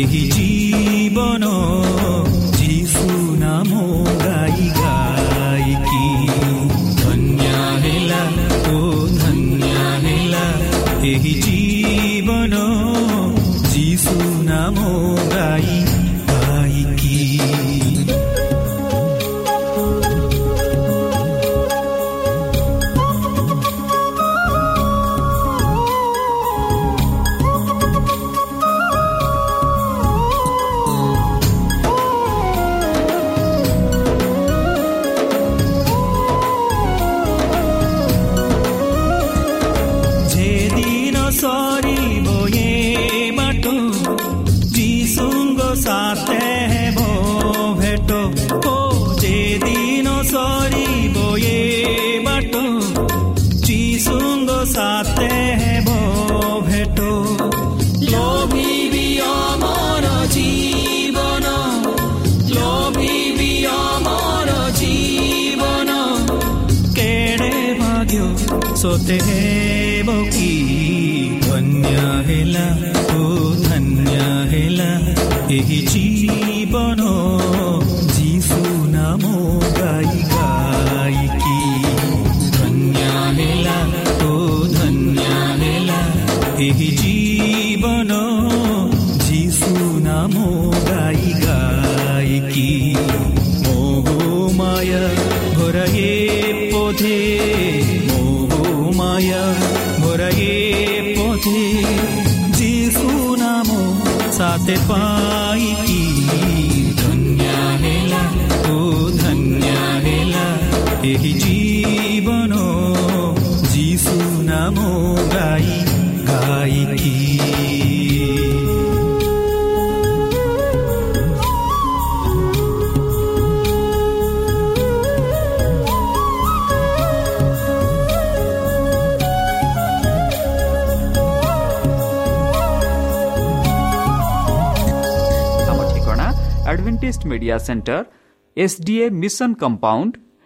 ଏହି ଜୀବନ ସତେ ହେବ କି ଧନ୍ୟ ହେଲା ଓ ଧନ୍ୟ ହେଲା ଏହି ଜୀବନ ଯୀଶୁ ନାମ ଗାଇ ଗାଇକି Advantage Media Centre SDA Mission Compound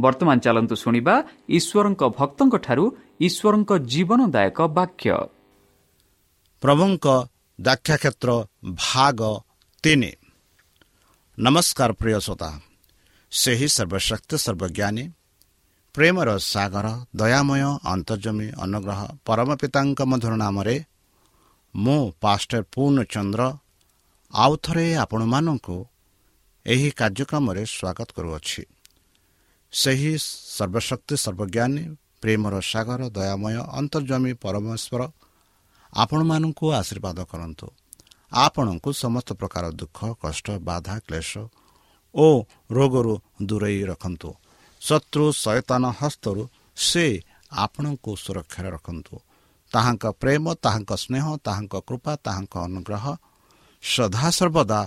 ବର୍ତ୍ତମାନ ଚାଲନ୍ତୁ ଶୁଣିବା ଈଶ୍ୱରଙ୍କ ଭକ୍ତଙ୍କଠାରୁ ଈଶ୍ୱରଙ୍କ ଜୀବନଦାୟକ ବାକ୍ୟ। ପ୍ରଭୁଙ୍କ ଦାକ୍ଷାକ୍ଷେତ୍ର ଭାଗ ତିନି। ନମସ୍କାର ପ୍ରିୟ ଶ୍ରୋତା। ସେହି ସର୍ବଶକ୍ତି ସର୍ବଜ୍ଞାନୀ ପ୍ରେମର ସାଗର ଦୟାମୟ ଅନ୍ତର୍ଜମୀ ଅନୁଗ୍ରହ ପରମ ପିତାଙ୍କ ମଧୁର ନାମରେ ମୁଁ ପାଷ୍ଟର ପୂର୍ଣ୍ଣଚନ୍ଦ୍ର ଆଉ ଥରେ ଆପଣମାନଙ୍କୁ ଏହି କାର୍ଯ୍ୟକ୍ରମରେ ସ୍ୱାଗତ କରୁଅଛି। ସେହି ସର୍ବଶକ୍ତି ସର୍ବଜ୍ଞାନୀ ପ୍ରେମର ସାଗର ଦୟାମୟ ଅନ୍ତର୍ଜମୀ ପରମେଶ୍ୱର ଆପଣମାନଙ୍କୁ ଆଶୀର୍ବାଦ କରନ୍ତୁ। ଆପଣଙ୍କୁ ସମସ୍ତ ପ୍ରକାର ଦୁଃଖ କଷ୍ଟ ବାଧା କ୍ଲେଶ ଓ ରୋଗରୁ ଦୂରେଇ ରଖନ୍ତୁ। ଶତ୍ରୁ ସୟତାନ ହସ୍ତରୁ ସେ ଆପଣଙ୍କୁ ସୁରକ୍ଷାରେ ରଖନ୍ତୁ। ତାହାଙ୍କ ପ୍ରେମ ତାହାଙ୍କ ସ୍ନେହ ତାହାଙ୍କ କୃପା ତାହାଙ୍କ ଅନୁଗ୍ରହ ସଦାସର୍ବଦା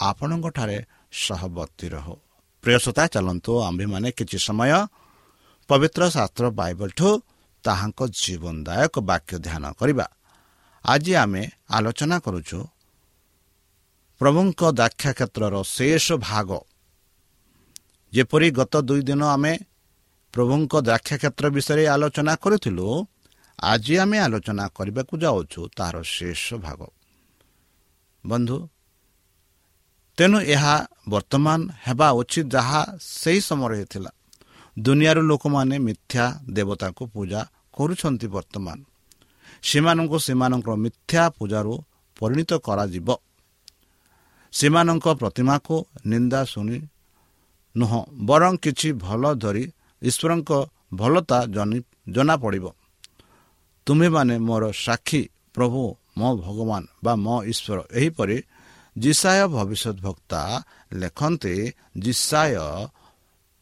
ଆପଣଙ୍କଠାରେ ସହବର୍ତ୍ତୀ ରହୁ। ପ୍ରିୟସତା ଚାଲନ୍ତୁ ଆମ୍ଭେମାନେ କିଛି ସମୟ ପବିତ୍ର ଶାସ୍ତ୍ର ବାଇବଲଠୁ ତାହାଙ୍କ ଜୀବନଦାୟକ ବାକ୍ୟ ଧ୍ୟାନ କରିବା। ଆଜି ଆମେ ଆଲୋଚନା କରୁଛୁ ପ୍ରଭୁଙ୍କ ଦାକ୍ଷା କ୍ଷେତ୍ରର ଶେଷ ଭାଗ। ଯେପରି ଗତ ଦୁଇ ଦିନ ଆମେ ପ୍ରଭୁଙ୍କ ଦାକ୍ଷା କ୍ଷେତ୍ର ବିଷୟରେ ଆଲୋଚନା କରିଥିଲୁ ଆଜି ଆମେ ଆଲୋଚନା କରିବାକୁ ଯାଉଛୁ ତାହାର ଶେଷ ଭାଗ। ବନ୍ଧୁ ତେଣୁ ଏହା ବର୍ତ୍ତମାନ ହେବା ଉଚିତ ଯାହା ସେହି ସମୟରେ ହେଇଥିଲା। ଦୁନିଆର ଲୋକମାନେ ମିଥ୍ୟା ଦେବତାଙ୍କୁ ପୂଜା କରୁଛନ୍ତି ବର୍ତ୍ତମାନ। ସେମାନଙ୍କୁ ସେମାନଙ୍କର ମିଥ୍ୟା ପୂଜାରୁ ପରିଣତ କରାଯିବ। ସେମାନଙ୍କ ପ୍ରତିମାକୁ ନିନ୍ଦା ଶୁଣି ନୁହଁ ବରଂ କିଛି ଭଲ ଧରି ଈଶ୍ୱରଙ୍କ ଭଲତା ଜଣାପଡ଼ିବ ତୁମେମାନେ ମୋର ସାକ୍ଷୀ ପ୍ରଭୁ ମୋ ଭଗବାନ ବା ମୋ ଈଶ୍ୱର। ଏହିପରି ଜିସାୟ ଭବିଷ୍ୟତ ବକ୍ତା ଲେଖନ୍ତି ଜିସାୟ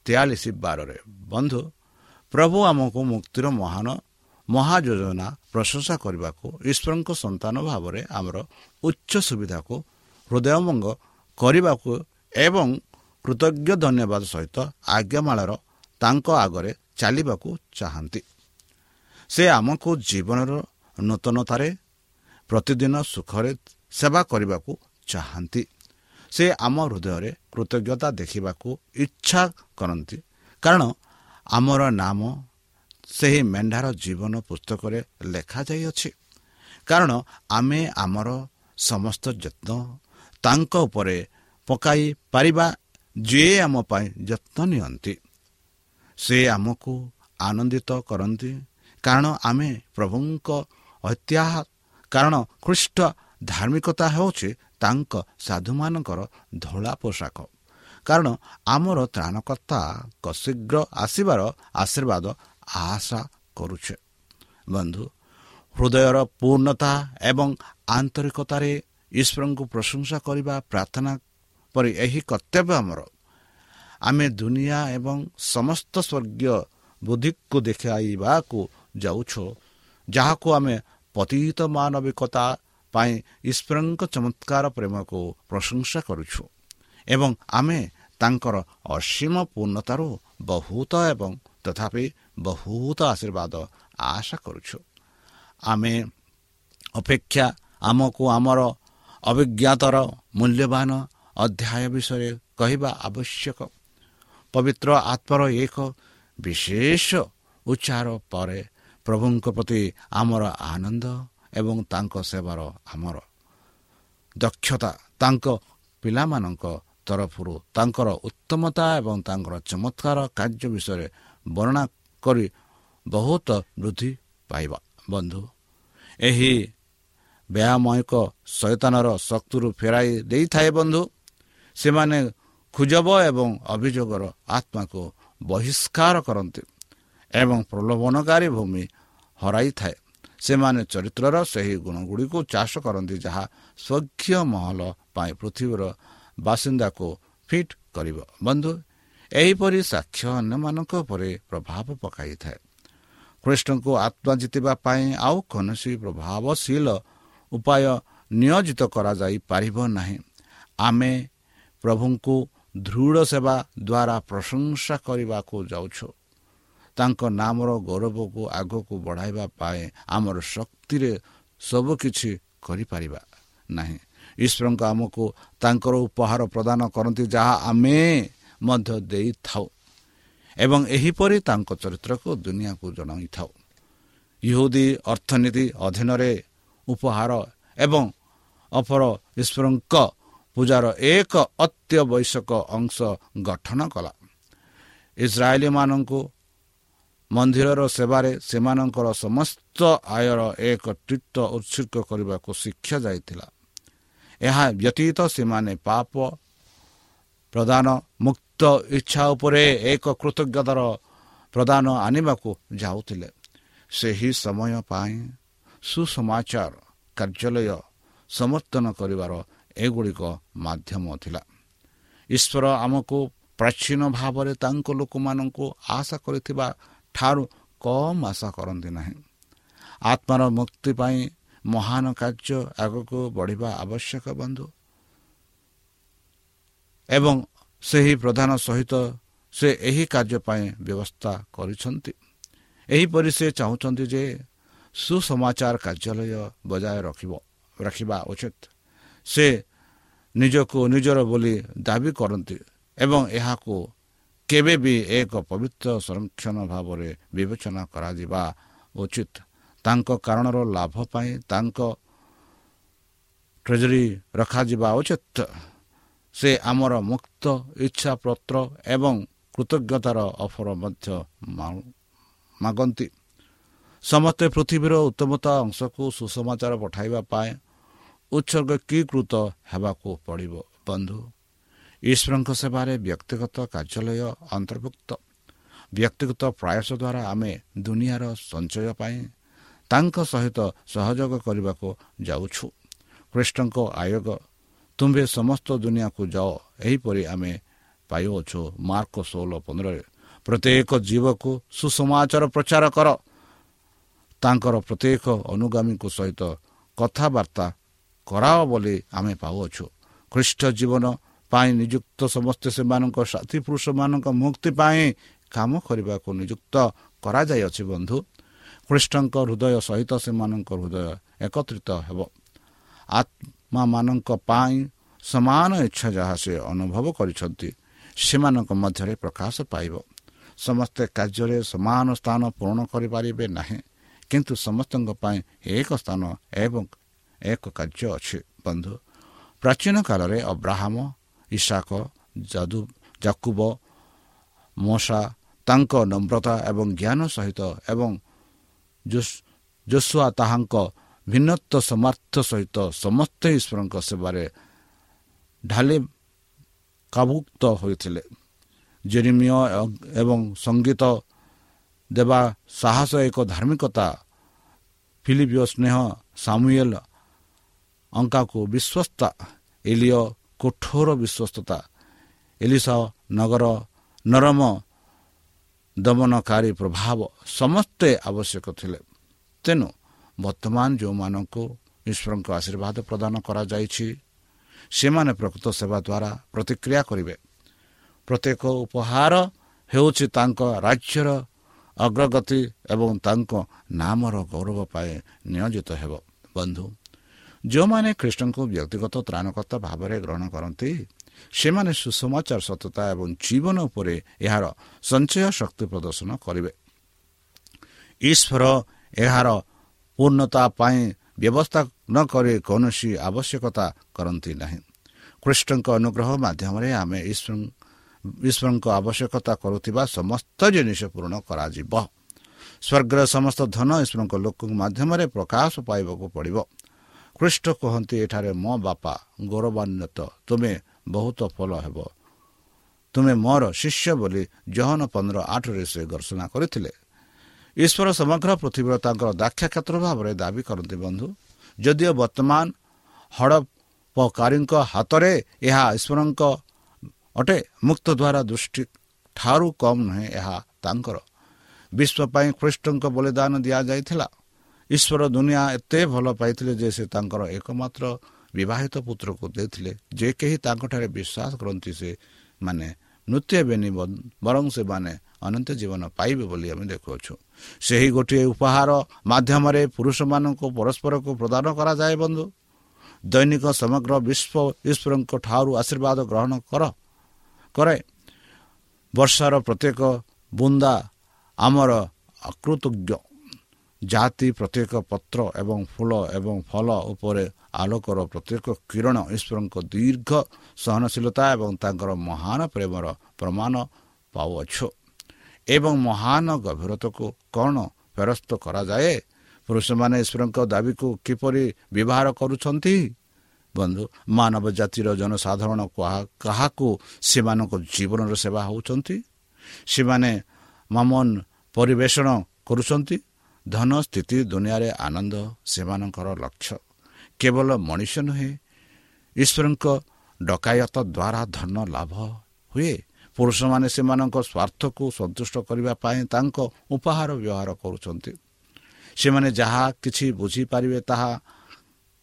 ତେୟାଳିଶ ବାରରେ ବନ୍ଧୁ ପ୍ରଭୁ ଆମକୁ ମୁକ୍ତିର ମହାନ ମହାଯୋଜନା ପ୍ରଶଂସା କରିବାକୁ ଈଶ୍ୱରଙ୍କ ସନ୍ତାନ ଭାବରେ ଆମର ଉଚ୍ଚ ସୁବିଧାକୁ ହୃଦୟଭଙ୍ଗ କରିବାକୁ ଏବଂ କୃତଜ୍ଞ ଧନ୍ୟବାଦ ସହିତ ଆଜ୍ଞାମାଳାର ତାଙ୍କ ଆଗରେ ଚାଲିବାକୁ ଚାହାନ୍ତି। ସେ ଆମକୁ ଜୀବନର ନୂତନତାରେ ପ୍ରତିଦିନ ସୁଖରେ ସେବା କରିବାକୁ ଚାହାନ୍ତି। ସେ ଆମ ହୃଦୟରେ କୃତଜ୍ଞତା ଦେଖିବାକୁ ଇଚ୍ଛା କରନ୍ତି। କାରଣ ଆମର ନାମ ସେହି ମେଣ୍ଢାର ଜୀବନ ପୁସ୍ତକରେ ଲେଖାଯାଇଅଛି କାରଣ ଆମେ ଆମର ସମସ୍ତ ଯତ୍ନ ତାଙ୍କ ଉପରେ ପକାଇ ପାରିବା ଯିଏ ଆମ ପାଇଁ ଯତ୍ନ ନିଅନ୍ତି। ସେ ଆମକୁ ଆନନ୍ଦିତ କରନ୍ତି। କାରଣ ଆମେ ପ୍ରଭୁଙ୍କ ଐତିହ୍ୟ କାରଣ ଖ୍ରୀଷ୍ଟ ଧାର୍ମିକତା ହେଉଛି ତାଙ୍କ ସାଧୁମାନଙ୍କର ଧଳା ପୋଷାକ। କାରଣ ଆମର ତ୍ରାଣକର୍ତ୍ତାଙ୍କ ଶୀଘ୍ର ଆସିବାର ଆଶୀର୍ବାଦ ଆଶା କରୁଛେ। ବନ୍ଧୁ ହୃଦୟର ପୂର୍ଣ୍ଣତା ଏବଂ ଆନ୍ତରିକତାରେ ଈଶ୍ୱରଙ୍କୁ ପ୍ରଶଂସା କରିବା ପ୍ରାର୍ଥନା ପରି ଏହି କର୍ତ୍ତବ୍ୟ ଆମର। ଆମେ ଦୁନିଆ ଏବଂ ସମସ୍ତ ସ୍ୱର୍ଗୀୟ ବୁଦ୍ଧିକୁ ଦେଖାଇବାକୁ ଯାଉଛୁ ଯାହାକୁ ଆମେ ପତିତ ମାନବିକତା ପାଇଁ ଈଶ୍ୱରଙ୍କ ଚମତ୍କାର ପ୍ରେମକୁ ପ୍ରଶଂସା କରୁଛୁ। ଏବଂ ଆମେ ତାଙ୍କର ଅସୀମ ପୂର୍ଣ୍ଣତାରୁ ବହୁତ ଏବଂ ତଥାପି ବହୁତ ଆଶୀର୍ବାଦ ଆଶା କରୁଛୁ। ଆମେ ଅପେକ୍ଷା ଆମକୁ ଆମର ଅଭିଜ୍ଞତାର ମୂଲ୍ୟବାନ ଅଧ୍ୟାୟ ବିଷୟରେ କହିବା ଆବଶ୍ୟକ। ପବିତ୍ର ଆତ୍ମାର ଏକ ବିଶେଷ ଉଚ୍ଚାର ପରେ ପ୍ରଭୁଙ୍କ ପ୍ରତି ଆମର ଆନନ୍ଦ ଏବଂ ତାଙ୍କ ସେବାର ଆମର ଦକ୍ଷତା ତାଙ୍କ ପିଲାମାନଙ୍କ ତରଫରୁ ତାଙ୍କର ଉତ୍ତମତା ଏବଂ ତାଙ୍କର ଚମତ୍କାର କାର୍ଯ୍ୟ ବିଷୟରେ ବର୍ଣ୍ଣନା କରି ବହୁତ ବୃଦ୍ଧି ପାଇବା। ବନ୍ଧୁ ଏହି ବ୍ୟାୟାମୟକ ଶୈତାନର ଶକ୍ତିରୁ ଫେରାଇ ଦେଇଥାଏ ବନ୍ଧୁ। ସେମାନେ ଖୁଜବ ଏବଂ ଅଭିଯୋଗର ଆତ୍ମାକୁ ବହିଷ୍କାର କରନ୍ତି ଏବଂ ପ୍ରଲୋଭନକାରୀ ଭୂମି ହରାଇଥାଏ। ସେମାନେ ଚରିତ୍ରର ସେହି ଗୁଣଗୁଡ଼ିକୁ ଚାଷ କରନ୍ତି ଯାହା ସ୍ୱଜ୍ଞ ମହଲ ପାଇଁ ପୃଥିବୀର ବାସିନ୍ଦାକୁ ଫିଟ୍ କରିବ। ବନ୍ଧୁ ଏହିପରି ସାକ୍ଷ୍ୟ ଅନ୍ୟମାନଙ୍କ ଉପରେ ପ୍ରଭାବ ପକାଇଥାଏ। କୃଷ୍ଣଙ୍କୁ ଆତ୍ମା ଜିତିବା ପାଇଁ ଆଉ କୌଣସି ପ୍ରଭାବଶୀଳ ଉପାୟ ନିୟୋଜିତ କରାଯାଇପାରିବ ନାହିଁ। ଆମେ ପ୍ରଭୁଙ୍କୁ ଦୃଢ଼ ସେବା ଦ୍ୱାରା ପ୍ରଶଂସା କରିବାକୁ ଯାଉଛୁ। ତାଙ୍କ ନାମର ଗୌରବକୁ ଆଗକୁ ବଢ଼ାଇବା ପାଇଁ ଆମର ଶକ୍ତିରେ ସବୁକିଛି କରିପାରିବା ନାହିଁ। ଈଶ୍ୱରଙ୍କ ଆମକୁ ତାଙ୍କର ଉପହାର ପ୍ରଦାନ କରନ୍ତି ଯାହା ଆମେ ମଧ୍ୟ ଦେଇଥାଉ ଏବଂ ଏହିପରି ତାଙ୍କ ଚରିତ୍ରକୁ ଦୁନିଆକୁ ଜଣାଇଥାଉ। ଇହୁଦୀ ଅର୍ଥନୀତି ଅଧୀନରେ ଉପହାର ଏବଂ ଅପର ଈଶ୍ୱରଙ୍କ ପୂଜାର ଏକ ଅତ୍ୟବଶ୍ୟକ ଅଂଶ ଗଠନ କଲା। ଇସ୍ରାଏଲୀମାନଙ୍କୁ ମନ୍ଦିରର ସେବାରେ ସେମାନଙ୍କର ସମସ୍ତ ଆୟର ଏକ ତୀର୍ଥ ଉତ୍ସର୍ଗ କରିବାକୁ ଶିକ୍ଷା ଯାଇଥିଲା। ଏହା ବ୍ୟତୀତ ସେମାନେ ପାପ ପ୍ରଦାନ ମୁକ୍ତ ଇଚ୍ଛା ଉପରେ ଏକ କୃତଜ୍ଞତାର ପ୍ରଦାନ ଆଣିବାକୁ ଯାଉଥିଲେ। ସେହି ସମୟ ପାଇଁ ସୁସମାଚାର କାର୍ଯ୍ୟାଳୟ ସମର୍ଥନ କରିବାର ଏଗୁଡ଼ିକ ମାଧ୍ୟମ ଥିଲା। ଈଶ୍ୱର ଆମକୁ ପ୍ରାଚୀନ ଭାବରେ ତାଙ୍କ ଲୋକମାନଙ୍କୁ ଆଶା କରିଥିବା ଠାରୁ କମ୍ ଆଶା କରନ୍ତି ନାହିଁ। ଆତ୍ମାର ମୁକ୍ତି ପାଇଁ ମହାନ କାର୍ଯ୍ୟ ଆଗକୁ ବଢ଼ିବା ଆବଶ୍ୟକ ବନ୍ଧୁ। ଏବଂ ସେହି ପ୍ରଧାନ ସହିତ ସେ ଏହି କାର୍ଯ୍ୟ ପାଇଁ ବ୍ୟବସ୍ଥା କରିଛନ୍ତି। ଏହିପରି ସେ ଚାହୁଁଛନ୍ତି ଯେ ସୁସମାଚାର କାର୍ଯ୍ୟାଳୟ ବଜାୟ ରଖିବ ରଖିବା ଉଚିତ। ସେ ନିଜକୁ ନିଜର ବୋଲି ଦାବି କରନ୍ତି ଏବଂ ଏହାକୁ କେବେ ବି ଏକ ପବିତ୍ର ସଂରକ୍ଷଣ ଭାବରେ ବିବେଚନା କରାଯିବା ଉଚିତ ତାଙ୍କ କାରଣର ଲାଭ ପାଇଁ ତାଙ୍କ ଟ୍ରେଜରୀ ରଖାଯିବା ଉଚିତ ସେ ଆମର ମୁକ୍ତ ଇଚ୍ଛା ପତ୍ର ଏବଂ କୃତଜ୍ଞତାର ଅଫର ମଧ୍ୟ ମାଗନ୍ତି ସମସ୍ତେ ପୃଥିବୀର ଉତ୍ତମତା ଅଂଶକୁ ସୁସମାଚାର ପଠାଇବା ପାଇଁ ଉତ୍ସର୍ଗୀକୃତ ହେବାକୁ ପଡ଼ିବ ବନ୍ଧୁ ଈଶ୍ୱରଙ୍କ ସେବାରେ ବ୍ୟକ୍ତିଗତ କାର୍ଯ୍ୟାଳୟ ଅନ୍ତର୍ଭୁକ୍ତ। ବ୍ୟକ୍ତିଗତ ପ୍ରୟାସ ଦ୍ୱାରା ଆମେ ଦୁନିଆର ସଞ୍ଚୟ ପାଇଁ ତାଙ୍କ ସହିତ ସହଯୋଗ କରିବାକୁ ଯାଉଛୁ। କୃଷ୍ଣଙ୍କ ଆୟୋଗ ତୁମ୍ଭେ ସମସ୍ତ ଦୁନିଆକୁ ଯାଅ ଏହିପରି ଆମେ ପାଇଅଛୁ ମାର୍କ ଷୋହଳ ପନ୍ଦରରେ। ପ୍ରତ୍ୟେକ ଜୀବକୁ ସୁସମାଚାର ପ୍ରଚାର କର। ତାଙ୍କର ପ୍ରତ୍ୟେକ ଅନୁଗାମୀଙ୍କ ସହିତ କଥାବାର୍ତ୍ତା କରାଅ ବୋଲି ଆମେ ପାଉଅଛୁ। ଖ୍ରୀଷ୍ଟ ଜୀବନ ପାଇଁ ନିଯୁକ୍ତ ସମସ୍ତେ ସେମାନଙ୍କ ସାଥୀ ପୁରୁଷମାନଙ୍କ ମୁକ୍ତି ପାଇଁ କାମ କରିବାକୁ ନିଯୁକ୍ତ କରାଯାଇଅଛି ବନ୍ଧୁ। ଖ୍ରୀଷ୍ଟଙ୍କ ହୃଦୟ ସହିତ ସେମାନଙ୍କ ହୃଦୟ ଏକତ୍ରିତ ହେବ। ଆତ୍ମାମାନଙ୍କ ପାଇଁ ସମାନ ଇଚ୍ଛା ଯାହା ସେ ଅନୁଭବ କରିଛନ୍ତି ସେମାନଙ୍କ ମଧ୍ୟରେ ପ୍ରକାଶ ପାଇବ। ସମସ୍ତେ କାର୍ଯ୍ୟରେ ସମାନ ସ୍ଥାନ ପୂରଣ କରିପାରିବେ ନାହିଁ କିନ୍ତୁ ସମସ୍ତଙ୍କ ପାଇଁ ଏକ ସ୍ଥାନ ଏବଂ ଏକ କାର୍ଯ୍ୟ ଅଛି ବନ୍ଧୁ। ପ୍ରାଚୀନ କାଳରେ ଅବ୍ରାହମ ଇଶାକ ଯାଦୁ ଜାକୁବ ମଶା ତାଙ୍କ ନମ୍ରତା ଏବଂ ଜ୍ଞାନ ସହିତ ଏବଂ ଜୋଶୁଆ ତାହାଙ୍କ ଭିନ୍ନତ୍ୱ ସମାର୍ଥ ସହିତ ସମସ୍ତେ ଈଶ୍ୱରଙ୍କ ସେବାରେ ଢାଲି କାଭୁକ୍ତ ହୋଇଥିଲେ ଜେରିମିୟ ଏବଂ ସଙ୍ଗୀତ ଦେବା ସାହସ ଏକ ଧାର୍ମିକତା ଫିଲିପିଓ ସ୍ନେହ ସାମୁଏଲ ଅଙ୍କାକୁ ବିଶ୍ୱସ୍ତା ଏଲିଓ କଠୋର ବିଶ୍ୱସ୍ତତା। ଏଲିସା ନଗର ନରମ ଦମନକାରୀ ପ୍ରଭାବ ସମସ୍ତେ ଆବଶ୍ୟକ ଥିଲେ। ତେଣୁ ବର୍ତ୍ତମାନ ଯେଉଁମାନଙ୍କୁ ଈଶ୍ୱରଙ୍କ ଆଶୀର୍ବାଦ ପ୍ରଦାନ କରାଯାଇଛି ସେମାନେ ପ୍ରକୃତ ସେବା ଦ୍ୱାରା ପ୍ରତିକ୍ରିୟା କରିବେ। ପ୍ରତ୍ୟେକ ଉପହାର ହେଉଛି ତାଙ୍କ ରାଜ୍ୟର ଅଗ୍ରଗତି ଏବଂ ତାଙ୍କ ନାମର ଗୌରବ ପାଇଁ ନିୟୋଜିତ ହେବ। ବନ୍ଧୁ ଯେଉଁମାନେ ଖ୍ରୀଷ୍ଟଙ୍କୁ ବ୍ୟକ୍ତିଗତ ତ୍ରାଣକର୍ତ୍ତା ଭାବରେ ଗ୍ରହଣ କରନ୍ତି ସେମାନେ ସୁସମାଚାର ସତ୍ୟତା ଏବଂ ଜୀବନ ଉପରେ ଏହାର ସଞ୍ଚୟ ଶକ୍ତି ପ୍ରଦର୍ଶନ କରିବେ। ଈଶ୍ୱର ଏହାର ପୂର୍ଣ୍ଣତା ପାଇଁ ବ୍ୟବସ୍ଥା ନ କରି କୌଣସି ଆବଶ୍ୟକତା କରନ୍ତି ନାହିଁ। କୃଷ୍ଣଙ୍କ ଅନୁଗ୍ରହ ମାଧ୍ୟମରେ ଆମେ ଈଶ୍ୱରଙ୍କ ଆବଶ୍ୟକତା କରୁଥିବା ସମସ୍ତ ଜିନିଷ ପୂରଣ କରାଯିବ। ସ୍ୱର୍ଗର ସମସ୍ତ ଧନ ଈଶ୍ୱରଙ୍କ ଲୋକଙ୍କ ମାଧ୍ୟମରେ ପ୍ରକାଶ ପାଇବାକୁ ପଡ଼ିବ। ଖ୍ରୀଷ୍ଟ କୁହନ୍ତି ଏଠାରେ ମୋ ବାପା ଗୌରବାନ୍ୱିତ। ତୁମେ ବହୁତ ଫଳ ହେବ। ତୁମେ ମୋର ଶିଷ୍ୟ ବୋଲି ଜହନ ପନ୍ଦର ଆଠରେ ସେ ଘୋଷଣା କରିଥିଲେ। ଈଶ୍ୱର ସମଗ୍ର ପୃଥିବୀର ତାଙ୍କର ଦାକ୍ଷା କ୍ଷେତ୍ର ଭାବରେ ଦାବି କରନ୍ତି ବନ୍ଧୁ। ଯଦିଓ ବର୍ତ୍ତମାନ ହଡ଼ପକାରୀଙ୍କ ହାତରେ ଏହା ଈଶ୍ୱରଙ୍କ ଅଟେ ମୁକ୍ତ ଦ୍ୱାରା ଦୃଷ୍ଟି ଠାରୁ କମ୍ ନୁହେଁ ଏହା ତାଙ୍କର। ବିଶ୍ୱ ପାଇଁ ଖ୍ରୀଷ୍ଟଙ୍କ ବଳିଦାନ ଦିଆଯାଇଥିଲା। ଈଶ୍ୱର ଦୁନିଆ ଏତେ ଭଲ ପାଇଥିଲେ ଯେ ସେ ତାଙ୍କର ଏକମାତ୍ର ବିବାହିତ ପୁତ୍ରକୁ ଦେଇଥିଲେ। ଯେ କେହି ତାଙ୍କଠାରେ ବିଶ୍ୱାସ କରନ୍ତି ସେ ମାନେ ନୃତ୍ୟ ହେବେନି ବରଂ ସେମାନେ ଅନନ୍ତ ଜୀବନ ପାଇବେ ବୋଲି ଆମେ ଦେଖୁଅଛୁ। ସେହି ଗୋଟିଏ ଉପହାର ମାଧ୍ୟମରେ ପୁରୁଷମାନଙ୍କୁ ପରସ୍ପରକୁ ପ୍ରଦାନ କରାଯାଏ ବନ୍ଧୁ। ଦୈନିକ ସମଗ୍ର ବିଶ୍ୱ ଈଶ୍ୱରଙ୍କ ଠାରୁ ଆଶୀର୍ବାଦ ଗ୍ରହଣ କର କରେ। ବର୍ଷାର ପ୍ରତ୍ୟେକ ବୁନ୍ଦା ଆମର ଅକୃତଜ୍ଞ। ଜାତି ପ୍ରତ୍ୟେକ ପତ୍ର ଏବଂ ଫୁଲ ଏବଂ ଫଲ ଉପରେ ଆଲୋକର ପ୍ରତ୍ୟେକ କିରଣ ଈଶ୍ୱରଙ୍କ ଦୀର୍ଘ ସହନଶୀଳତା ଏବଂ ତାଙ୍କର ମହାନ ପ୍ରେମର ପ୍ରମାଣ ପାଉଅଛୁ। ଏବଂ ମହାନ ଗଭୀରତାକୁ କ'ଣ ଫେରସ୍ତ କରାଯାଏ? ପୁରୁଷମାନେ ଈଶ୍ୱରଙ୍କ ଦାବିକୁ କିପରି ବ୍ୟବହାର କରୁଛନ୍ତି? ବନ୍ଧୁ ମାନବ ଜାତିର ଜନସାଧାରଣ କାହାକୁ ସେମାନଙ୍କ ଜୀବନର ସେବା ହେଉଛନ୍ତି? ସେମାନେ ମାମନ ପରିବେଷଣ କରୁଛନ୍ତି? ଧନ ସ୍ଥିତି ଦୁନିଆରେ ଆନନ୍ଦ ସେମାନଙ୍କର ଲକ୍ଷ୍ୟ। କେବଳ ମଣିଷ ନୁହେଁ ଈଶ୍ୱରଙ୍କ ଡକାୟତ ଦ୍ୱାରା ଧନ ଲାଭ ହୁଏ। ପୁରୁଷମାନେ ସେମାନଙ୍କ ସ୍ୱାର୍ଥକୁ ସନ୍ତୁଷ୍ଟ କରିବା ପାଇଁ ତାଙ୍କ ଉପହାର ବ୍ୟବହାର କରୁଛନ୍ତି। ସେମାନେ ଯାହା କିଛି ବୁଝିପାରିବେ ତାହା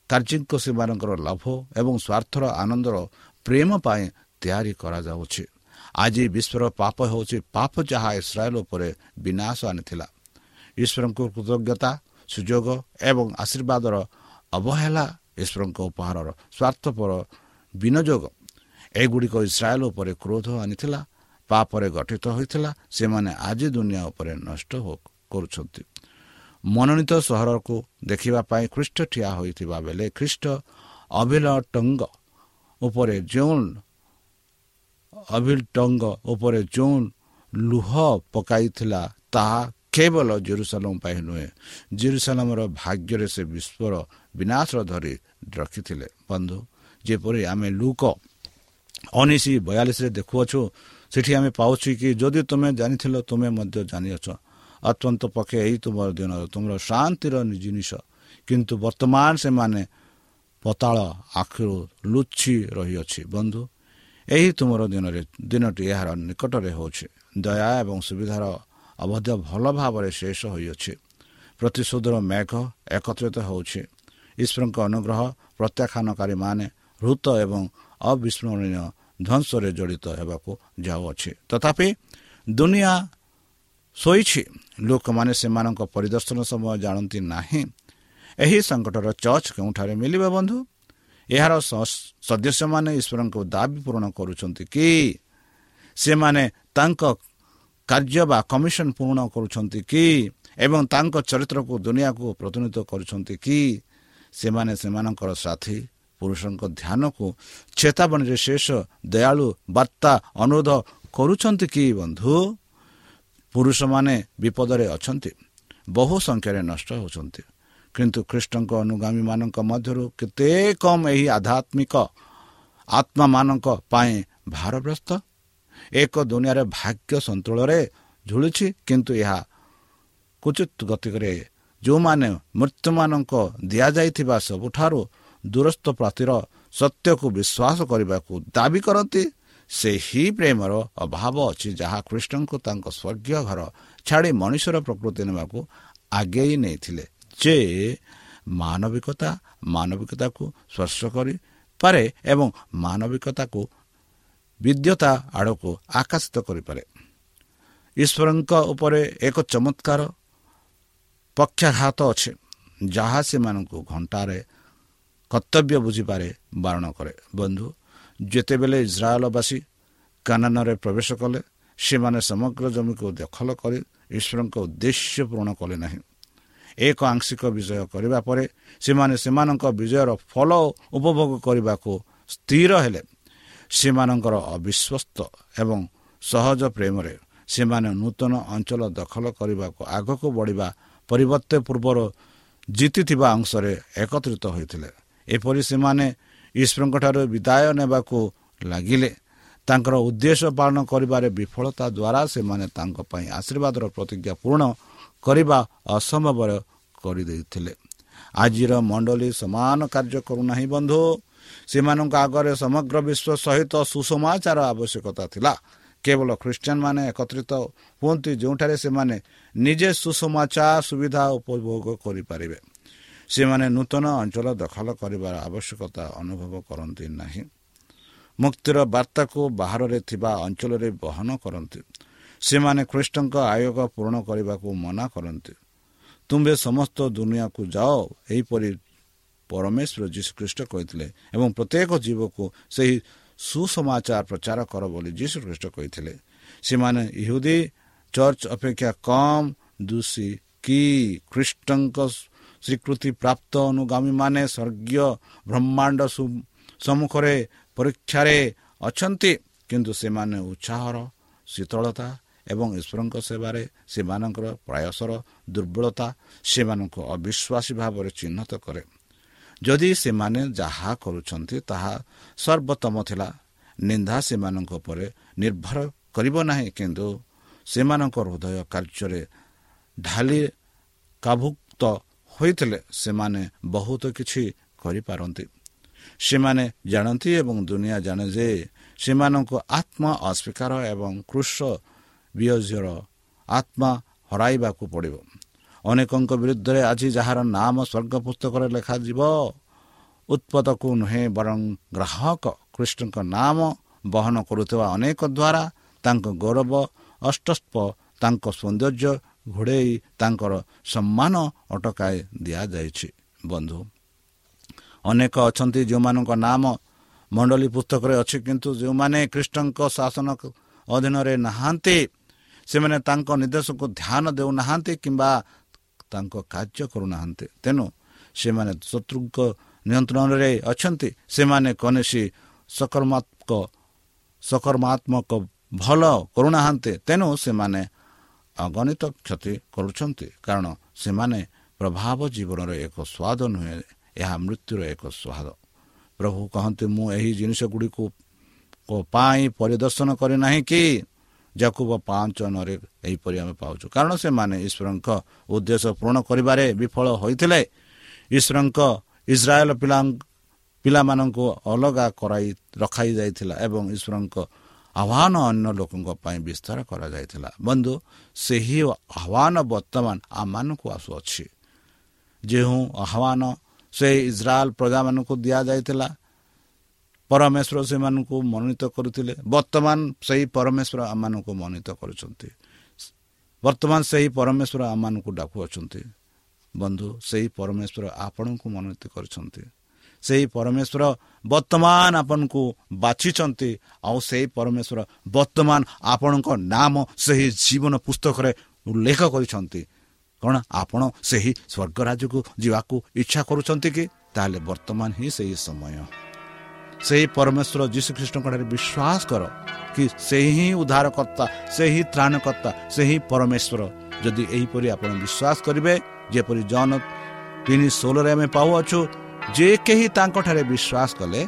କାର୍ଯ୍ୟଙ୍କ ସେମାନଙ୍କର ଲାଭ ଏବଂ ସ୍ୱାର୍ଥର ଆନନ୍ଦର ପ୍ରେମ ପାଇଁ ତିଆରି କରାଯାଉଛି। ଆଜି ବିଶ୍ୱର ପାପ ହେଉଛି ପାପ ଯାହା ଇସ୍ରାଏଲ ଉପରେ ବିନାଶ ଆଣିଥିଲା। ଈଶ୍ୱରଙ୍କୁ କୃତଜ୍ଞତା ସୁଯୋଗ ଏବଂ ଆଶୀର୍ବାଦର ଅବହେଳା ଈଶ୍ୱରଙ୍କ ଉପହାରର ସ୍ୱାର୍ଥପର ବିନିଯୋଗ। ଏଗୁଡ଼ିକ ଇସ୍ରାଏଲ ଉପରେ କ୍ରୋଧ ଆଣିଥିଲା ପାପରେ ଗଠିତ ହୋଇଥିଲା ସେମାନେ ଆଜି ଦୁନିଆ ଉପରେ ନଷ୍ଟ କରୁଛନ୍ତି। ମନୋନୀତ ସହରକୁ ଦେଖିବା ପାଇଁ ଖ୍ରୀଷ୍ଟ ଠିଆ ହୋଇଥିବା ବେଳେ ଖ୍ରୀଷ୍ଟ ଅଭିଲଟଙ୍ଗ ଉପରେ ଯେଉଁ ଅଭିଲଟଙ୍ଗ ଉପରେ ଯେଉଁ ଲୁହ ପକାଇଥିଲା ତାହା କେବଳ ଜେରୁସାଲମ ପାଇଁ ନୁହେଁ ଜେରୁସାଲମର ଭାଗ୍ୟରେ ସେ ବିଶ୍ୱର ବିନାଶ ଧରି ରଖିଥିଲେ ବନ୍ଧୁ ଯେପରି ଆମେ ଲୁକ ଉଣେଇଶ ବୟାଳିଶରେ ଦେଖୁଅଛୁ ସେଠି ଆମେ ପାଉଛୁ କି ଯଦି ତୁମେ ଜାଣିଥିଲ ତୁମେ ମଧ୍ୟ ଜାଣିଅଛ ଅତ୍ୟନ୍ତ ପକ୍ଷେ ଏହି ତୁମର ଦିନ ତୁମର ଶାନ୍ତିର ଜିନିଷ କିନ୍ତୁ ବର୍ତ୍ତମାନ ସେମାନେ ପତାଳ ଆଖିରୁ ଲୁଚି ରହିଅଛି ବନ୍ଧୁ ଏହି ତୁମର ଦିନରେ ଦିନଟି ଏହାର ନିକଟରେ ହେଉଛି ଦୟା ଏବଂ ସୁବିଧାର ଅବଧ୍ୟ ଭଲ ଭାବରେ ଶେଷ ହୋଇଅଛି। ପ୍ରତିଶୋଧର ମେଘ ଏକତ୍ରିତ ହେଉଛି। ଈଶ୍ୱରଙ୍କ ଅନୁଗ୍ରହ ପ୍ରତ୍ୟାଖ୍ୟାନକାରୀମାନେ ହୃତ ଏବଂ ଅବିସ୍ମରଣୀୟ ଧ୍ୱଂସରେ ଜଡ଼ିତ ହେବାକୁ ଯାଉଅଛି। ତଥାପି ଦୁନିଆ ଶୋଇଛି। ଲୋକମାନେ ସେମାନଙ୍କ ପରିଦର୍ଶନ ସମୟ ଜାଣନ୍ତି ନାହିଁ। ଏହି ସଙ୍କଟର ଚର୍ଚ୍ଚ କେଉଁଠାରେ ମିଳିବ ବନ୍ଧୁ? ଏହାର ସଦସ୍ୟମାନେ ଈଶ୍ୱରଙ୍କ ଦାବି ପୂରଣ କରୁଛନ୍ତି କି? ସେମାନେ ତାଙ୍କ କାର୍ଯ୍ୟ ବା କମିଶନ ପୂରଣ କରୁଛନ୍ତି କି? ଏବଂ ତାଙ୍କ ଚରିତ୍ରକୁ ଦୁନିଆକୁ ପ୍ରତିନିଧିତ୍ୱ କରୁଛନ୍ତି କି? ସେମାନେ ସେମାନଙ୍କର ସାଥୀ ପୁରୁଷଙ୍କ ଧ୍ୟାନକୁ ଚେତାବନୀରେ ଶେଷ ଦୟାଳୁ ବାର୍ତ୍ତା ଅନୁରୋଧ କରୁଛନ୍ତି କି ବନ୍ଧୁ? ପୁରୁଷମାନେ ବିପଦରେ ଅଛନ୍ତି ବହୁ ସଂଖ୍ୟାରେ ନଷ୍ଟ ହେଉଛନ୍ତି। କିନ୍ତୁ ଖ୍ରୀଷ୍ଟଙ୍କ ଅନୁଗାମୀମାନଙ୍କ ମଧ୍ୟରୁ କେତେ କମ୍ ଏହି ଆଧ୍ୟାତ୍ମିକ ଆତ୍ମାମାନଙ୍କ ପାଇଁ ଭାରଗ୍ରସ୍ତ? ଏକ ଦୁନିଆରେ ଭାଗ୍ୟ ସନ୍ତୁଳରେ ଝୁଳୁଛି କିନ୍ତୁ ଏହା କୁଚିତ ଗତିକରେ ଯେଉଁମାନେ ମୃତ୍ୟୁମାନଙ୍କ ଦିଆଯାଇଥିବା ସବୁଠାରୁ ଦୂରସ୍ଥ ପ୍ରାତିର ସତ୍ୟକୁ ବିଶ୍ୱାସ କରିବାକୁ ଦାବି କରନ୍ତି ସେହି ପ୍ରେମର ଅଭାବ ଅଛି ଯାହା କୃଷ୍ଣଙ୍କୁ ତାଙ୍କ ସ୍ୱର୍ଗୀୟ ଘର ଛାଡ଼ି ମଣିଷର ପ୍ରକୃତି ନେବାକୁ ଆଗେଇ ନେଇଥିଲେ ଯେ ମାନବିକତା ମାନବିକତାକୁ ସ୍ପର୍ଶ କରିପାରେ ଏବଂ ମାନବିକତାକୁ ବିଦ୍ୟତା ଆଡ଼କୁ ଆକର୍ଷିତ କରିପାରେ। ଈଶ୍ୱରଙ୍କ ଉପରେ ଏକ ଚମତ୍କାର ପକ୍ଷାଘାତ ଅଛି ଯାହା ସେମାନଙ୍କୁ ଘଣ୍ଟାରେ କର୍ତ୍ତବ୍ୟ ବୁଝିପାରେ ବାରଣ କରେ। ବନ୍ଧୁ ଯେତେବେଳେ ଇସ୍ରାଏଲବାସୀ କାନାନରେ ପ୍ରବେଶ କଲେ ସେମାନେ ସମଗ୍ର ଜମିକୁ ଦଖଲ କରି ଈଶ୍ୱରଙ୍କ ଉଦ୍ଦେଶ୍ୟ ପୂରଣ କଲେ ନାହିଁ। ଏକ ଆଂଶିକ ବିଜୟ କରିବା ପରେ ସେମାନେ ସେମାନଙ୍କ ବିଜୟର ଫଳ ଉପଭୋଗ କରିବାକୁ ସ୍ଥିର ହେଲେ। ସେମାନଙ୍କର ଅବିଶ୍ୱସ୍ତ ଏବଂ ସହଜ ପ୍ରେମରେ ସେମାନେ ନୂତନ ଅଞ୍ଚଳ ଦଖଲ କରିବାକୁ ଆଗକୁ ବଢ଼ିବା ପରିବର୍ତ୍ତେ ପୂର୍ବରୁ ଜିତିଥିବା ଅଂଶରେ ଏକତ୍ରିତ ହୋଇଥିଲେ। ଏପରି ସେମାନେ ଈଶ୍ୱରଙ୍କଠାରୁ ବିଦାୟ ନେବାକୁ ଲାଗିଲେ। ତାଙ୍କର ଉଦ୍ଦେଶ୍ୟ ପାଳନ କରିବାରେ ବିଫଳତା ଦ୍ୱାରା ସେମାନେ ତାଙ୍କ ପାଇଁ ଆଶୀର୍ବାଦର ପ୍ରତିଜ୍ଞା ପୂରଣ କରିବା ଅସମ୍ଭବ କରିଦେଇଥିଲେ। ଆଜିର ମଣ୍ଡଳୀ ସମାନ କାର୍ଯ୍ୟ କରୁନାହିଁ ବନ୍ଧୁ। ସେମାନଙ୍କ ଆଗରେ ସମଗ୍ର ବିଶ୍ୱ ସହିତ ସୁସମାଚାର ଆବଶ୍ୟକତା ଥିଲା। କେବଳ ଖ୍ରୀଷ୍ଟିଆନ ମାନେ ଏକତ୍ରିତ ହୁଅନ୍ତି ଯେଉଁଠାରେ ସେମାନେ ନିଜେ ସୁସମାଚାର ସୁବିଧା ଉପଭୋଗ କରିପାରିବେ। ସେମାନେ ନୂତନ ଅଞ୍ଚଳ ଦଖଲ କରିବାର ଆବଶ୍ୟକତା ଅନୁଭବ କରନ୍ତି ନାହିଁ। ମୁକ୍ତିର ବାର୍ତ୍ତାକୁ ବାହାରରେ ଥିବା ଅଞ୍ଚଳରେ ବହନ କରନ୍ତି। ସେମାନେ ଖ୍ରୀଷ୍ଟଙ୍କ ଆୟୋଗ ପୂରଣ କରିବାକୁ ମନା କରନ୍ତି। ତୁମ୍ଭେ ସମସ୍ତ ଦୁନିଆକୁ ଯାଅ ଏହିପରି ପରମେଶ୍ୱର ଯୀଶୁଖ୍ରୀଷ୍ଟ କହିଥିଲେ ଏବଂ ପ୍ରତ୍ୟେକ ଜୀବକୁ ସେହି ସୁସମାଚାର ପ୍ରଚାର କର ବୋଲି ଯୀଶୁଖ୍ରୀଷ୍ଟ କହିଥିଲେ। ସେମାନେ ଇହୁଦୀ ଚର୍ଚ୍ଚ ଅପେକ୍ଷା କମ୍ ଦୋଷୀ କି ଖ୍ରୀଷ୍ଟଙ୍କ ସ୍ୱୀକୃତି ପ୍ରାପ୍ତ ଅନୁଗାମୀମାନେ ସ୍ୱର୍ଗୀୟ ବ୍ରହ୍ମାଣ୍ଡ ସମ୍ମୁଖରେ ପରୀକ୍ଷାରେ ଅଛନ୍ତି। କିନ୍ତୁ ସେମାନେ ଉତ୍ସାହର ଶୀତଳତା ଏବଂ ଈଶ୍ୱରଙ୍କ ସେବାରେ ସେମାନଙ୍କର ପ୍ରୟାସର ଦୁର୍ବଳତା ସେମାନଙ୍କୁ ଅବିଶ୍ୱାସୀ ଭାବରେ ଚିହ୍ନଟ କରେ। ଯଦି ସେମାନେ ଯାହା କରୁଛନ୍ତି ତାହା ସର୍ବୋତ୍ତମ ଥିଲା। ନିନ୍ଦା ସେମାନଙ୍କ ଉପରେ ନିର୍ଭର କରିବ ନାହିଁ କିନ୍ତୁ ସେମାନଙ୍କ ହୃଦୟ କାର୍ଯ୍ୟରେ ଢାଲି କାଭୁକ୍ତ ହୋଇଥିଲେ ସେମାନେ ବହୁତ କିଛି କରିପାରନ୍ତି। ସେମାନେ ଜାଣନ୍ତି ଏବଂ ଦୁନିଆ ଜାଣେ ଯେ ସେମାନଙ୍କୁ ଆତ୍ମା ଅସ୍ୱୀକାର ଏବଂ କୃଷ ବିୟଜର ଆତ୍ମା ହରାଇବାକୁ ପଡ଼ିବ। ଅନେକଙ୍କ ବିରୁଦ୍ଧରେ ଆଜି ଯାହାର ନାମ ସ୍ୱର୍ଗ ପୁସ୍ତକରେ ଲେଖାଯିବ ଉତ୍ପତ୍ତକୁ ନୁହେଁ ବରଂ ଗ୍ରାହକ କୃଷ୍ଣଙ୍କ ନାମ ବହନ କରୁଥିବା ଅନେକ ଦ୍ୱାରା ତାଙ୍କ ଗୌରବ ଅଷ୍ଟସ୍ପ ତାଙ୍କ ସୌନ୍ଦର୍ଯ୍ୟ ଘୋଡ଼େଇ ତାଙ୍କର ସମ୍ମାନ ଅଟକାଇ ଦିଆଯାଇଛି। ବନ୍ଧୁ ଅନେକ ଅଛନ୍ତି ଯେଉଁମାନଙ୍କ ନାମ ମଣ୍ଡଳୀ ପୁସ୍ତକରେ ଅଛି କିନ୍ତୁ ଯେଉଁମାନେ ଖ୍ରୀଷ୍ଟଙ୍କ ଶାସନ ଅଧୀନରେ ନାହାନ୍ତି ସେମାନେ ତାଙ୍କ ନିର୍ଦ୍ଦେଶକୁ ଧ୍ୟାନ ଦେଉନାହାନ୍ତି କିମ୍ବା ତାଙ୍କ କାର୍ଯ୍ୟ କରୁନାହାନ୍ତି। ତେଣୁ ସେମାନେ ଶତ୍ରୁଙ୍କ ନିୟନ୍ତ୍ରଣରେ ଅଛନ୍ତି। ସେମାନେ କୌଣସି ସକାରାତ୍ମକ ସକାରାତ୍ମକ ଭଲ କରୁନାହାନ୍ତି। ତେଣୁ ସେମାନେ ଅଗଣିତ କ୍ଷତି କରୁଛନ୍ତି। କାରଣ ସେମାନେ ପ୍ରଭାବ ଜୀବନର ଏକ ସ୍ୱାଦ ନୁହେଁ। ଏହା ମୃତ୍ୟୁର ଏକ ସ୍ୱାଦ। ପ୍ରଭୁ କହନ୍ତି ମୁଁ ଏହି ଜିନିଷ ଗୁଡ଼ିକୁ ପାଇଁ ପରିଦର୍ଶନ କରିନାହିଁ କି? ଯାକୁ ପାଞ୍ଚ ନରେ ଏହିପରି ଆମେ ପାଉଛୁ। କାରଣ ସେମାନେ ଈଶ୍ୱରଙ୍କ ଉଦ୍ଦେଶ୍ୟ ପୂରଣ କରିବାରେ ବିଫଳ ହୋଇଥିଲେ। ଈଶ୍ୱରଙ୍କ ଇସ୍ରାଏଲ ପିଲା ପିଲାମାନଙ୍କୁ ଅଲଗା କରାଇ ରଖାଯାଇଥିଲା ଏବଂ ଈଶ୍ୱରଙ୍କ ଆହ୍ୱାନ ଅନ୍ୟ ଲୋକଙ୍କ ପାଇଁ ବିସ୍ତାର କରାଯାଇଥିଲା। ବନ୍ଧୁ ସେହି ଆହ୍ୱାନ ବର୍ତ୍ତମାନ ଆମମାନଙ୍କୁ ଆସୁଅଛି। ଯେଉଁ ଆହ୍ୱାନ ସେ ଇସ୍ରାଏଲ ପ୍ରଜାମାନଙ୍କୁ ଦିଆଯାଇଥିଲା ପରମେଶ୍ୱର ସେମାନଙ୍କୁ ମନୋନୀତ କରୁଥିଲେ। ବର୍ତ୍ତମାନ ସେହି ପରମେଶ୍ୱର ଆମମାନଙ୍କୁ ମନୋନୀତ କରୁଛନ୍ତି। ବର୍ତ୍ତମାନ ସେହି ପରମେଶ୍ୱର ଆମମାନଙ୍କୁ ଡାକୁଅଛନ୍ତି। ବନ୍ଧୁ ସେହି ପରମେଶ୍ୱର ଆପଣଙ୍କୁ ମନୋନୀତ କରିଛନ୍ତି। ସେହି ପରମେଶ୍ୱର ବର୍ତ୍ତମାନ ଆପଣଙ୍କୁ ବାଛିଛନ୍ତି। ଆଉ ସେହି ପରମେଶ୍ୱର ବର୍ତ୍ତମାନ ଆପଣଙ୍କ ନାମ ସେହି ଜୀବନ ପୁସ୍ତକରେ ଉଲ୍ଲେଖ କରିଛନ୍ତି। କ'ଣ ଆପଣ ସେହି ସ୍ୱର୍ଗ ରାଜ୍ୟକୁ ଯିବାକୁ ଇଚ୍ଛା କରୁଛନ୍ତି କି? ତାହେଲେ ବର୍ତ୍ତମାନ ହିଁ ସେହି ସମୟ। ସେହି ପରମେଶ୍ୱର ଯୀଶୁଖ୍ରୀଷ୍ଟଙ୍କଠାରେ ବିଶ୍ୱାସ କର କି ସେହି ହିଁ ଉଦ୍ଧାରକର୍ତ୍ତା ସେହି ତ୍ରାଣକର୍ତ୍ତା ସେହି ପରମେଶ୍ୱର ଯଦି ଏହିପରି ଆପଣ ବିଶ୍ୱାସ କରିବେ ଯେପରି ଜନ ତିନି ଷୋହଳରେ ଆମେ ପାଉଅଛୁ ଯେ କେହି ତାଙ୍କଠାରେ ବିଶ୍ୱାସ କଲେ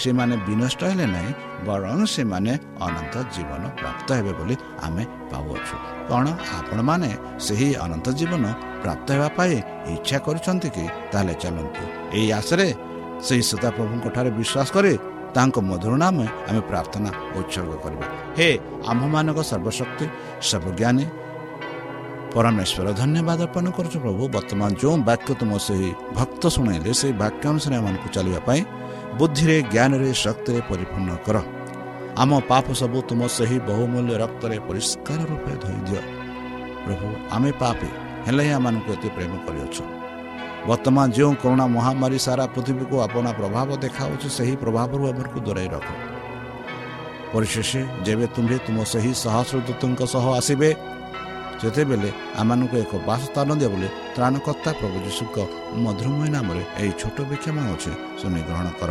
ସେମାନେ ବିନଷ୍ଟ ହେଲେ ନାହିଁ ବରଂ ସେମାନେ ଅନନ୍ତ ଜୀବନ ପ୍ରାପ୍ତ ହେବେ ବୋଲି ଆମେ ପାଉଅଛୁ। କ'ଣ ଆପଣମାନେ ସେହି ଅନନ୍ତ ଜୀବନ ପ୍ରାପ୍ତ ହେବା ପାଇଁ ଇଚ୍ଛା କରୁଛନ୍ତି କି? ତାହେଲେ ଚାଲନ୍ତୁ ଏହି ଆଶରେ ସେହି ସଦାପ୍ରଭୁଙ୍କ ଠାରେ ବିଶ୍ୱାସ କରି ତାଙ୍କ ମଧୁର ନାମ ଆମେ ପ୍ରାର୍ଥନା ଉତ୍ସର୍ଗ କରିବା। ହେ ଆମ୍ଭମାନଙ୍କ ସର୍ବଶକ୍ତି ସର୍ବଜ୍ଞାନୀ ପରମେଶ୍ୱର ଧନ୍ୟବାଦ ଅର୍ପଣ କରୁଛୁ ପ୍ରଭୁ। ବର୍ତ୍ତମାନ ଯେଉଁ ବାକ୍ୟ ତୁମ ସେହି ଭକ୍ତ ଶୁଣାଇଲେ ସେହି ବାକ୍ୟ ଅନୁସାରେ ଏମାନଙ୍କୁ ଚାଲିବା ପାଇଁ ବୁଦ୍ଧିରେ ଜ୍ଞାନରେ ଶକ୍ତିରେ ପରିପୂର୍ଣ୍ଣ କର। ଆମ ପାପ ସବୁ ତୁମ ସେହି ବହୁମୂଲ୍ୟ ରକ୍ତରେ ପରିଷ୍କାର ରୂପେ ଧୋଇଦିଅ ପ୍ରଭୁ ଆମେ ପାପି ହେଲେ ହିଁ ଆମମାନଙ୍କୁ ଏତେ ପ୍ରେମ କରିଅଛୁ। ବର୍ତ୍ତମାନ ଯେଉଁ କରୋନା ମହାମାରୀ ସାରା ପୃଥିବୀକୁ ଆପଣା ପ୍ରଭାବ ଦେଖାଉଛି ସେହି ପ୍ରଭାବରୁ ଆମକୁ ଦୂରେଇ ରଖ ପରିଶେଷ ଯେବେ ତୁମ୍ଭେ ତୁମ ସେହି ସହସ୍ରଦୂତଙ୍କ ସହ ଆସିବେ ସେତେବେଳେ ଆମମାନଙ୍କୁ ଏକ ବାସସ୍ଥାନ ଦିଅ ବୋଲି ତ୍ରାଣକର୍ତ୍ତା ପ୍ରଭୁ ଯୀଶୁଙ୍କ ମଧୁରମୟ ନାମରେ ଏହି ଛୋଟ ବିକ୍ଷମ ଅଛି ଶୁଣି ଗ୍ରହଣ କର।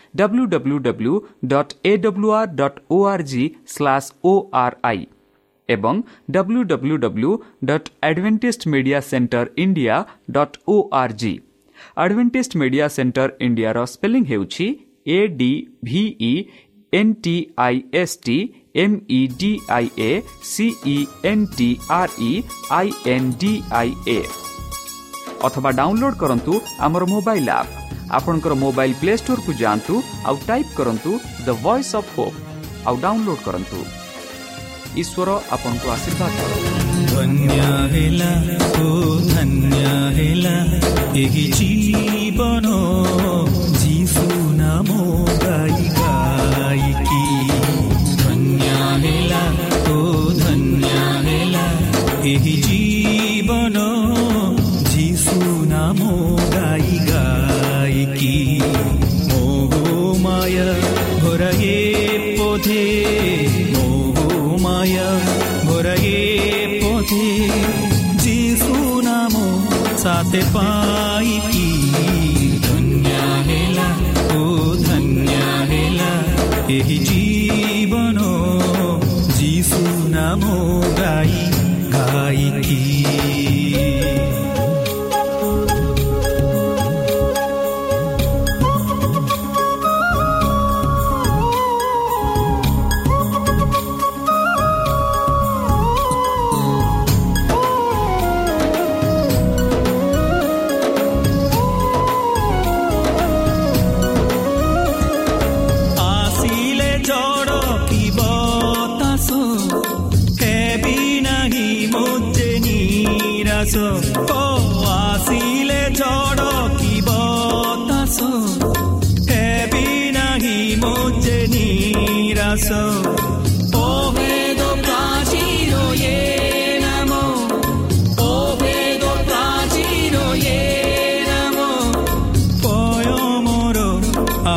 W W W dot A W R dot O R G slash O R I ଏବଂ W W W dot Adventist media centre India dot O R G Adventist media centre ଇଣ୍ଡିଆର ସ୍ପେଲିଂ ହେଉଛି A D V E N T I S T M E D I A C E N T R E I N D I A ଅଥବା download କରନ୍ତୁ ଆମର mobile app ଆପଣଙ୍କର mobile play ଷ୍ଟୋରକୁ ଯାଆନ୍ତୁ ଆଉ type କରନ୍ତୁ the voice of Hope ଆଉ download କରନ୍ତୁ ଈଶ୍ୱର ଆପଣଙ୍କୁ ଆଶୀର୍ବାଦ ଧନ୍ୟ ହେଲା ଓ ଧନ୍ୟ ହେଲା ଏହି ଜୀବନ से पाई की। धन्य हेला ओ धन्य हेला यही जीवन, जीसु नामो गाई गाई की।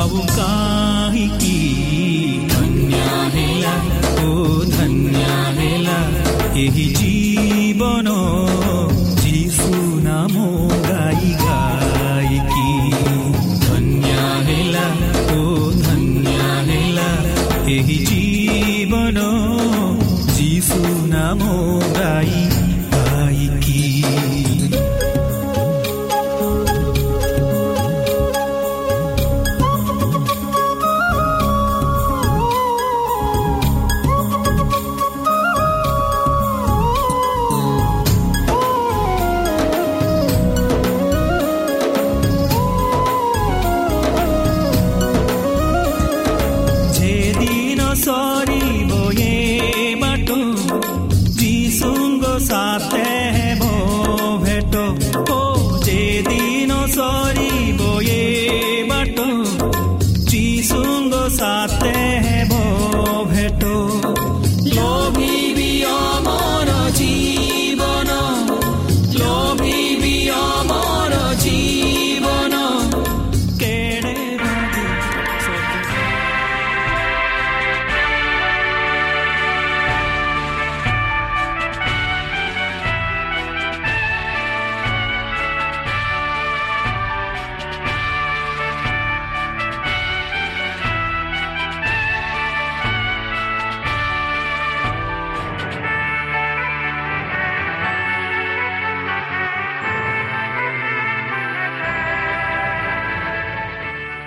ଆଉ କାହିଁକି ଧନ୍ୟ ହେଲା ଓ ଧନ୍ୟ ହେଲା ଏହି